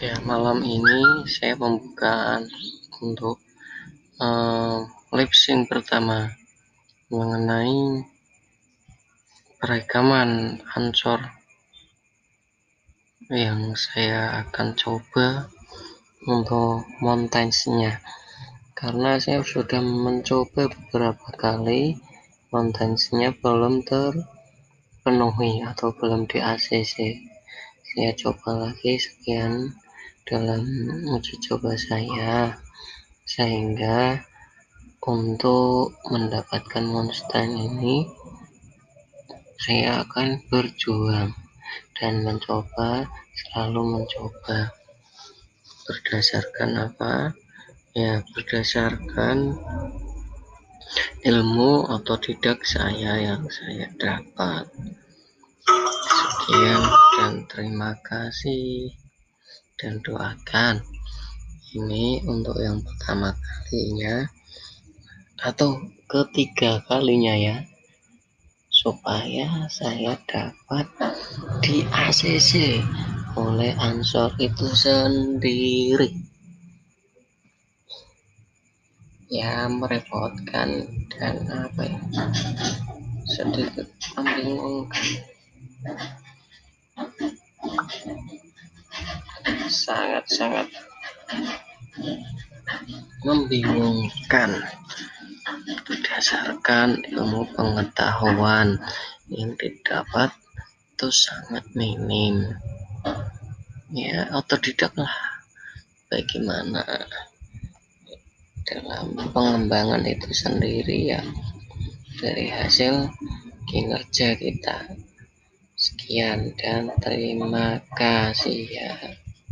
ya malam ini saya pembukaan untuk uh, lip sync pertama mengenai perekaman ansor yang saya akan coba untuk montage-nya. Karena saya sudah mencoba beberapa kali montage-nya belum terpenuhi atau belum di ACC saya coba lagi sekian dalam uji coba saya sehingga untuk mendapatkan monster ini saya akan berjuang dan mencoba selalu mencoba. Berdasarkan apa? Ya berdasarkan ilmu atau tidak saya yang saya dapat. Sekian terima kasih dan doakan. Ini untuk yang pertama kalinya atau ketiga kalinya ya supaya saya dapat di ACC oleh ansor itu sendiri. Ya merepotkan dan apa ya sedikit membingungkan sangat-sangat membingungkan. Berdasarkan ilmu pengetahuan yang didapat itu sangat minim. Ya otodidak lah bagaimana dalam pengembangan itu sendiri ya. Dari hasil kinerja kita. Sekian dan terima kasih ya